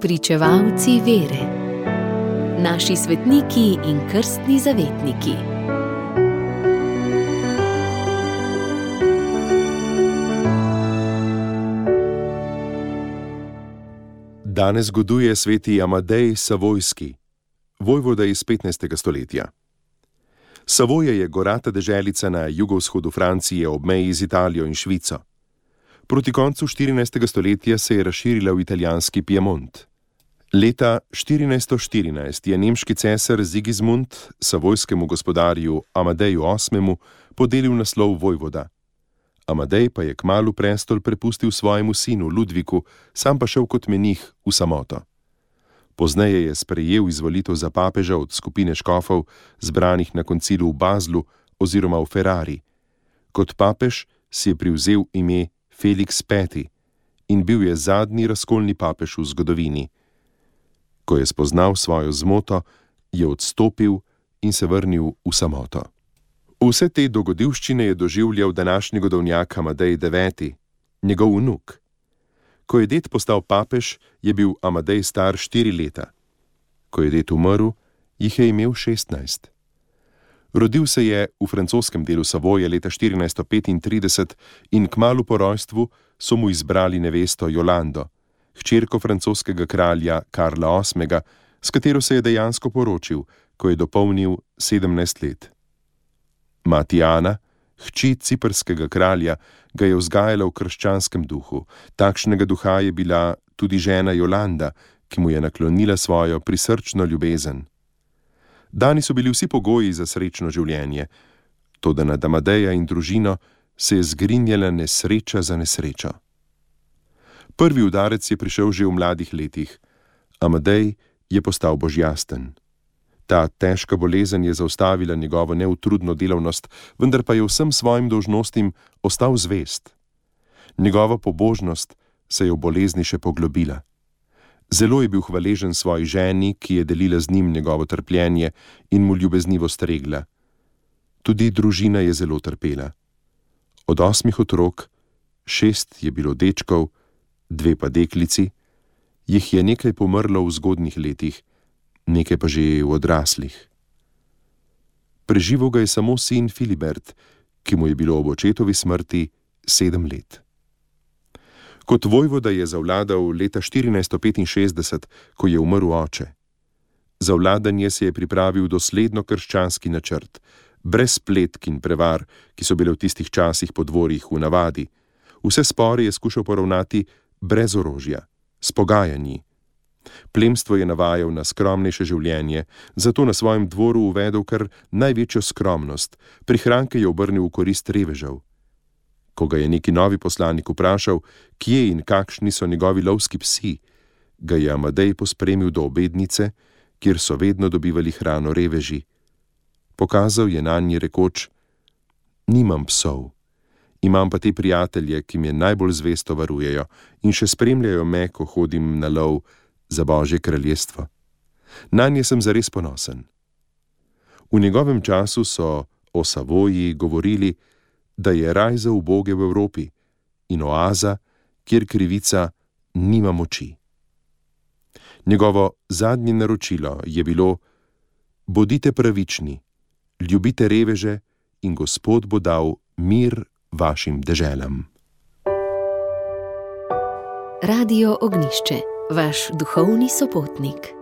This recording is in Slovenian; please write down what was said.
Pričevalci vere, naši svetniki in krstni zavetniki. Danes zgoduje sveti Amadej Savojski, vojvoda iz 15. stoletja. Savoje je gorata deželica na jugovzhodu Francije ob meji z Italijo in Švico. Proti koncu 14. stoletja se je razširila v italijanski Piemont. Leta 1414 je nemški cesar Sigismund savojskemu gospodarju Amadeju VIII. podelil naslov vojvoda. Amadej pa je kmalu prestol prepustil svojemu sinu Ludviku, sam pa šel kot menih v samoto. Pozneje je sprejel izvolitev za papeža od skupine škofov, zbranih na koncilu v Bazlu oziroma v Ferrari. Kot papež si je privzel ime Felix V. in bil je zadnji razkolni papež v zgodovini. Ko je spoznal svojo zmoto, je odstopil in se vrnil v samoto. Vse te dogodivščine je doživljal današnji godovnjak Amadej IX., njegov vnuk. Ko je ded postal papež, je bil Amadej star štiri leta. Ko je ded umrl, jih je imel šestnajst. Rodil se je v francoskem delu Savoje leta 1435 in kmalo po rojstvu so mu izbrali nevesto Jolando, hčerko francoskega kralja Karla VIII., s katero se je dejansko poročil, ko je dopolnil 17 let. Mati Ana, hči ciprskega kralja, ga je vzgajala v krščanskem duhu, takšnega duha je bila tudi žena Jolanda, ki mu je naklonila svojo prisrčno ljubezen. Dani so bili vsi pogoji za srečno življenje, toda nad Amadeja in družino se je zgrinjala nesreča za nesrečo. Prvi udarec je prišel že v mladih letih. Amadej je postal božjasten. Ta težka bolezen je zaustavila njegovo neutrudno delavnost, vendar pa je vsem svojim dožnostim ostal zvest. Njegova pobožnost se je v bolezni še poglobila. Zelo je bil hvaležen svoji ženi, ki je delila z njim njegovo trpljenje in mu ljubeznivo stregla. Tudi družina je zelo trpela. Od osmih otrok, šest je bilo dečkov, dve pa deklici, jih je nekaj pomrlo v zgodnih letih, nekaj pa že v odraslih. Preživel ga je samo sin Filibert, ki mu je bilo ob očetovi smrti sedem let. Kot vojvoda je zavladal leta 1465, ko je umrl oče. Za vladanje se je pripravil dosledno krščanski načrt, brez spletk in prevar, ki so bile v tistih časih po dvorih v navadi. Vse spore je skušal poravnati brez orožja, s pogajanji. Plemstvo je navajal na skromnejše življenje, zato na svojem dvoru uvedel kar največjo skromnost, prihranke je obrnil v korist revežev. Ko ga je neki novi poslanik vprašal, kje in kakšni so njegovi lovski psi, ga je Amadej pospremil do obednice, kjer so vedno dobivali hrano reveži. Pokazal je na njih rekoč: Nimam psov, imam pa te prijatelje, ki me najbolj zvesto varujejo in še spremljajo me, ko hodim na lov za Božje kraljestvo. Na nje sem zares ponosen. V njegovem času so o Savoji govorili, da je raj za uboge v Evropi in oaza, kjer krivica nima moči. Njegovo zadnje naročilo je bilo: Bodite pravični, ljubite reveže in Gospod bo dal mir vašim deželam. Radio Ognišče, vaš duhovni sopotnik.